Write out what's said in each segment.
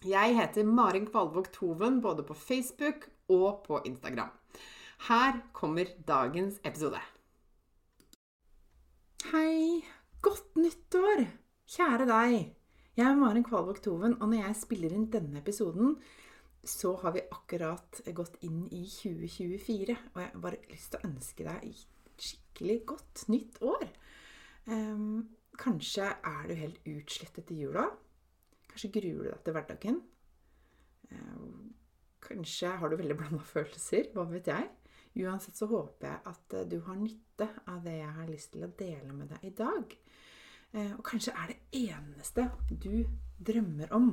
Jeg heter Marin Kvalvåg Toven både på Facebook og på Instagram. Her kommer dagens episode. Hei! Godt nyttår! Kjære deg. Jeg er Marin Kvalvåg Toven, og når jeg spiller inn denne episoden, så har vi akkurat gått inn i 2024. Og jeg har bare lyst til å ønske deg skikkelig godt nytt år. Um, kanskje er du helt utslettet i jula. Kanskje gruer du deg til hverdagen. Eh, kanskje har du veldig blanda følelser. Hva vet jeg? Uansett så håper jeg at eh, du har nytte av det jeg har lyst til å dele med deg i dag. Eh, og kanskje er det eneste du drømmer om,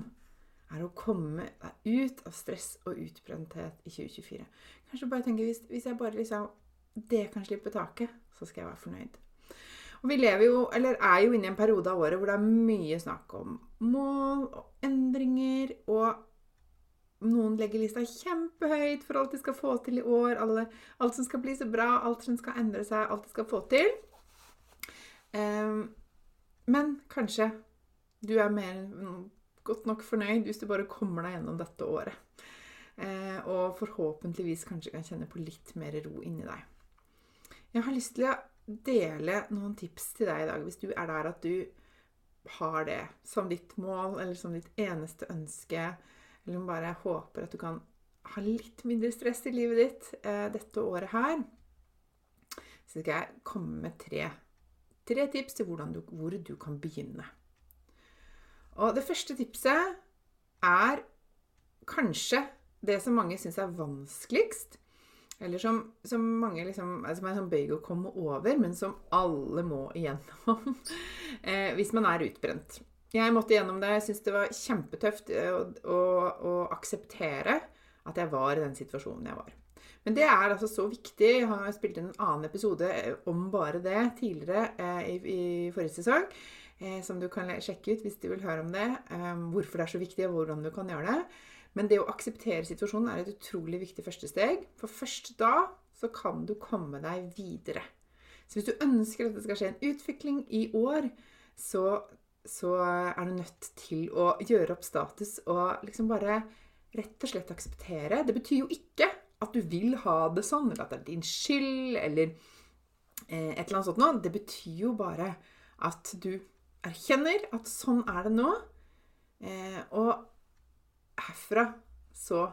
er å komme deg ut av stress og utbrenthet i 2024. Kanskje bare tenker hvis, hvis jeg bare liksom Det kan slippe taket, så skal jeg være fornøyd. Og vi lever jo, eller er jo inne i en periode av året hvor det er mye snakk om mål og endringer. Og noen legger lista kjempehøyt for alt de skal få til i år. Alle, alt som skal bli så bra, alt som skal endre seg, alt de skal få til. Um, men kanskje du er mer godt nok fornøyd hvis du bare kommer deg gjennom dette året. Uh, og forhåpentligvis kanskje kan kjenne på litt mer ro inni deg. Jeg har lyst til å dele noen tips til deg i dag, hvis du er der at du har det som ditt mål, eller som ditt eneste ønske, eller om bare håper at du kan ha litt mindre stress i livet ditt eh, dette året her, så skal jeg komme med tre, tre tips til du, hvor du kan begynne. Og det første tipset er kanskje det som mange syns er vanskeligst, eller som, som mange liksom, som er sånn bøyg å komme over, men som alle må igjennom eh, hvis man er utbrent. Jeg måtte gjennom det. Jeg syns det var kjempetøft eh, å, å, å, akseptere at jeg var i den situasjonen jeg var. Men det er altså så viktig. Jeg har spilt inn en annen episode eh, om bare det tidligere eh, i, i, forrige sesong. Eh, som du kan sjekke ut hvis du vil høre om det. Eh, hvorfor det er så viktig, og hvordan du kan gjøre det. Men det å akseptere situasjonen er et utrolig viktig første steg. For først da så kan du komme deg videre. Så hvis du ønsker at det skal skje en utvikling i år, så, så er du nødt til å gjøre opp status og liksom bare rett og slett akseptere. Det betyr jo ikke at du vil ha det sånn, eller at det er din skyld, eller eh, et eller annet sånt noe. Det betyr jo bare at du erkjenner at sånn er det nå. Eh, og herfra så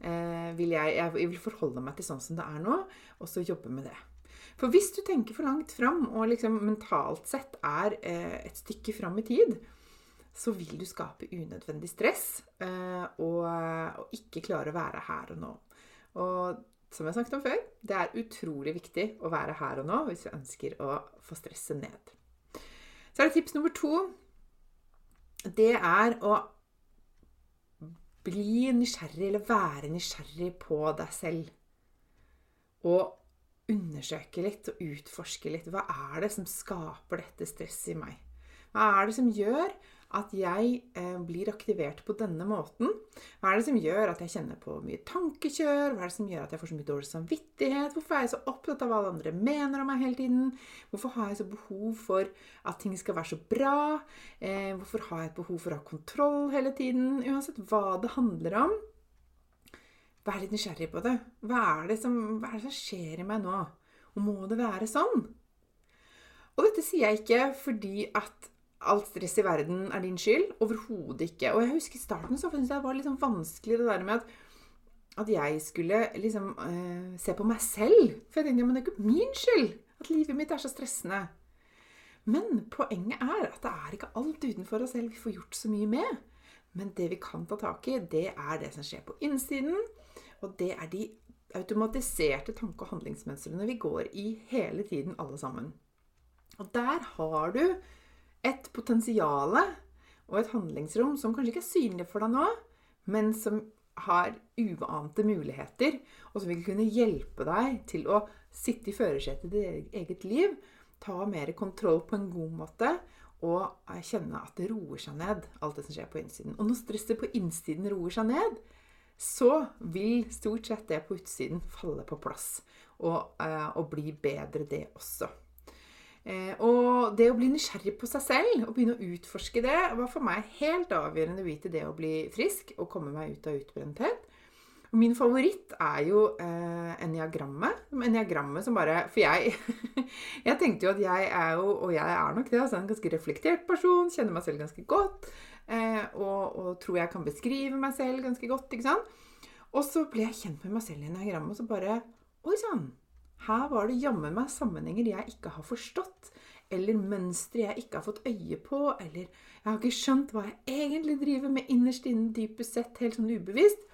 eh, vil jeg, jeg vil forholde meg til sånn som det er nå, og så jobbe med det. For hvis du tenker for langt fram, og liksom mentalt sett er eh, et stykke fram i tid, så vil du skape unødvendig stress eh, og, og, ikke klare å være her og nå. Og som jeg snakket om før, det er utrolig viktig å være her og nå hvis du ønsker å få stresset ned. Så er det tips nummer to. Det er å bli nysgjerrig, eller være nysgjerrig på deg selv. Og undersøke litt og utforske litt. Hva er det som skaper dette stresset i meg? Hva er det som gjør at jeg eh, blir aktivert på denne måten? Hva er det som gjør at jeg kjenner på mye tankekjør? Hva er det som gjør at jeg får så mye dårlig samvittighet? Hvorfor er jeg så opptatt av hva alle andre mener om meg hele tiden? Hvorfor har jeg så behov for at ting skal være så bra? Eh, hvorfor har jeg et behov for å ha kontroll hele tiden? Uansett hva det handler om, vær litt nysgjerrig på det. Hva er det som, hva er det som skjer i meg nå? Og må det være sånn? Og dette sier jeg ikke fordi at alt stress i verden er din skyld. Overhodet ikke. Og jeg husker i starten så syntes jeg det var litt sånn vanskelig det der med at, at jeg skulle liksom uh, se på meg selv. For jeg tenkte ja, men det er ikke min skyld at livet mitt er så stressende. Men poenget er at det er ikke alt utenfor oss selv vi får gjort så mye med. Men det vi kan ta tak i, det er det som skjer på innsiden. Og det er de automatiserte tanke- og handlingsmønstrene vi går i hele tiden, alle sammen. Og der har du et potensial og et handlingsrom som kanskje ikke er synlig for deg nå, men som har uante muligheter, og som vil kunne hjelpe deg til å sitte i førersetet i ditt eget liv, ta mer kontroll på en god måte og kjenne at det roer seg ned, alt det som skjer på innsiden. Og når stresset på innsiden roer seg ned, så vil stort sett det på utsiden falle på plass og, eh, og bli bedre, det også. Eh, og det å bli nysgjerrig på seg selv og begynne å utforske det, var for meg helt avgjørende bit i det å bli frisk og komme meg ut av utbrenthet. Og min favoritt er jo eh, eniagrammet. Eniagrammet som bare For jeg Jeg tenkte jo at jeg er jo, og jeg er nok det, altså en ganske reflektert person. Kjenner meg selv ganske godt. Eh, og, og, tror jeg kan beskrive meg selv ganske godt. ikke sant? Og så ble jeg kjent med meg selv i eniagrammet, og så bare Oi sann! Her var det jammen meg sammenhenger jeg ikke har forstått, eller mønstre jeg ikke har fått øye på, eller jeg har ikke skjønt hva jeg egentlig driver med innerst inne, dypest sett, helt sånn ubevisst.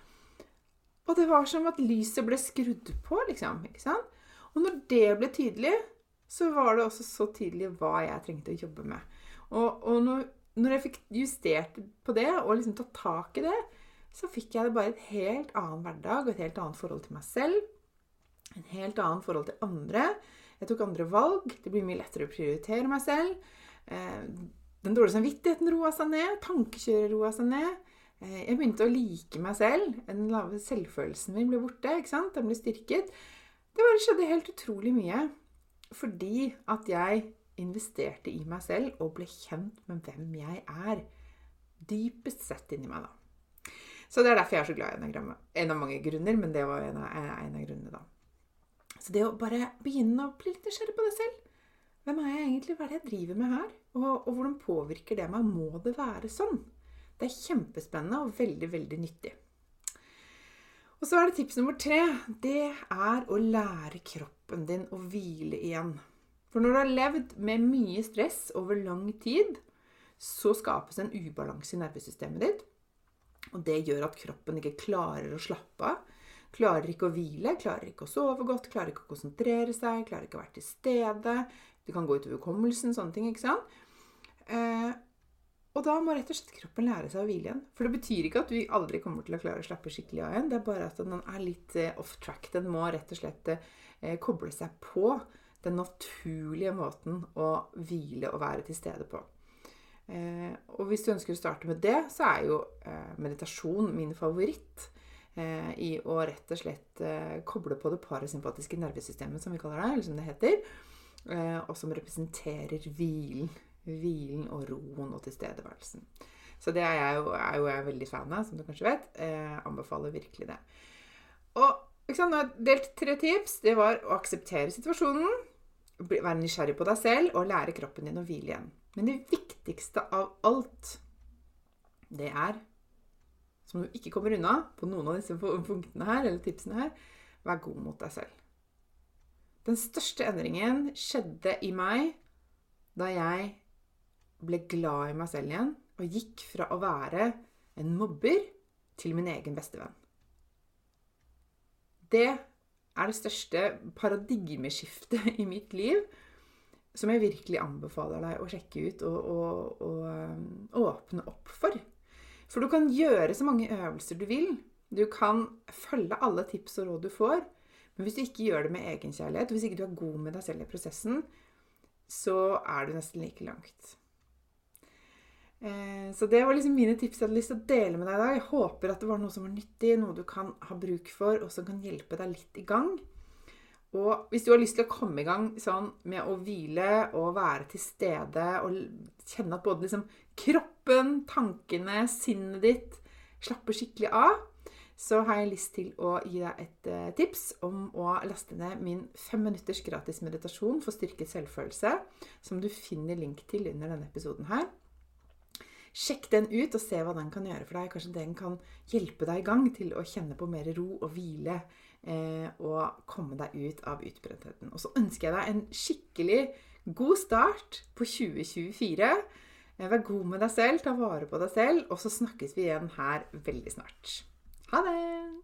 Og det var som at lyset ble skrudd på, liksom. ikke sant? Og når det ble tydelig, så var det også så tydelig hva jeg trengte å jobbe med. Og, og når, når, jeg fikk justert på det, og liksom tatt tak i det, så fikk jeg det bare et helt annen hverdag og et helt annet forhold til meg selv en helt annen forhold til andre. Jeg tok andre valg. Det blir mye lettere å prioritere meg selv. Eh, den dårlige samvittigheten roa seg ned. Tankekjøret roa seg ned. Eh, jeg begynte å like meg selv. Den lave selvfølelsen min ble borte. ikke sant? Den ble styrket. Det bare skjedde helt utrolig mye fordi at jeg investerte i meg selv og ble kjent med hvem jeg er. Dypest sett inni meg, da. Så det er derfor jeg er så glad i enagrammet. En av mange grunner, men det var en av, en av grunnene, da. Så det å bare begynne å bli litt nysgjerrig på det selv Hvem er jeg egentlig? Hva er det jeg driver med her? Og, og, hvordan påvirker det meg? Må det være sånn? Det er kjempespennende og veldig, veldig nyttig. Og så er det tips nummer tre. Det er å lære kroppen din å hvile igjen. For når du har levd med mye stress over lang tid, så skapes en ubalanse i nervesystemet ditt. Og det gjør at kroppen ikke klarer å slappe av. Klarer ikke å hvile, klarer ikke å sove godt, klarer ikke å konsentrere seg, klarer ikke å være til stede. Det kan gå utover hukommelsen, sånne ting. ikke sant? Eh, og da må rett og slett kroppen lære seg å hvile igjen. For det betyr ikke at vi aldri kommer til å klare å slappe skikkelig av igjen. Det er bare at den er litt eh, off track. Den må rett og slett eh, koble seg på den naturlige måten å hvile og være til stede på. Eh, og hvis du ønsker å starte med det, så er jo eh, meditasjon min favoritt. Eh, i å rett og slett eh, koble på det parasympatiske nervesystemet, som vi kaller det, eller som det heter, eh, og som representerer hvilen. Hvilen og roen og tilstedeværelsen. Så det er jeg, jo, er jo jeg veldig fan av, som du kanskje vet. Jeg anbefaler virkelig det. Og ikke sant, delt tre tips. Det var å akseptere situasjonen, være nysgjerrig på deg selv og lære kroppen din å hvile igjen. Men det viktigste av alt, det er som du ikke kommer unna på noen av disse punktene her, eller tipsene her, vær god mot deg selv. Den største endringen skjedde i meg da jeg ble glad i meg selv igjen og gikk fra å være en mobber til min egen bestevenn. Det er det største paradigmeskiftet i mitt liv som jeg virkelig anbefaler deg å sjekke ut og, og, og åpne opp for. For du kan gjøre så mange øvelser du vil. Du kan følge alle tips og råd du får. Men hvis du ikke gjør det med egenkjærlighet, hvis ikke du er god med deg selv i prosessen, så er du nesten like langt. Eh, Så det var liksom mine tips jeg hadde lyst til å dele med deg i dag. Jeg håper at det var noe som var nyttig, noe du kan ha bruk for, og som kan hjelpe deg litt i gang. Og hvis du har lyst til å komme i gang sånn med å hvile og være til stede og kjenne at både liksom kroppen, tankene, sinnet ditt slapper skikkelig av, så har jeg lyst til å gi deg et uh, tips om å laste ned min fem minutters gratis meditasjon for styrket selvfølelse, som du finner link til under denne episoden her. Sjekk den ut og se hva den kan gjøre for deg. Kanskje den kan hjelpe deg i gang til å kjenne på mer ro og hvile eh, og komme deg ut av utbrentheten. Og så ønsker jeg deg en skikkelig god start på 2024. Eh, vær god med deg selv, ta vare på deg selv, og så snakkes vi igjen her veldig snart. Ha det!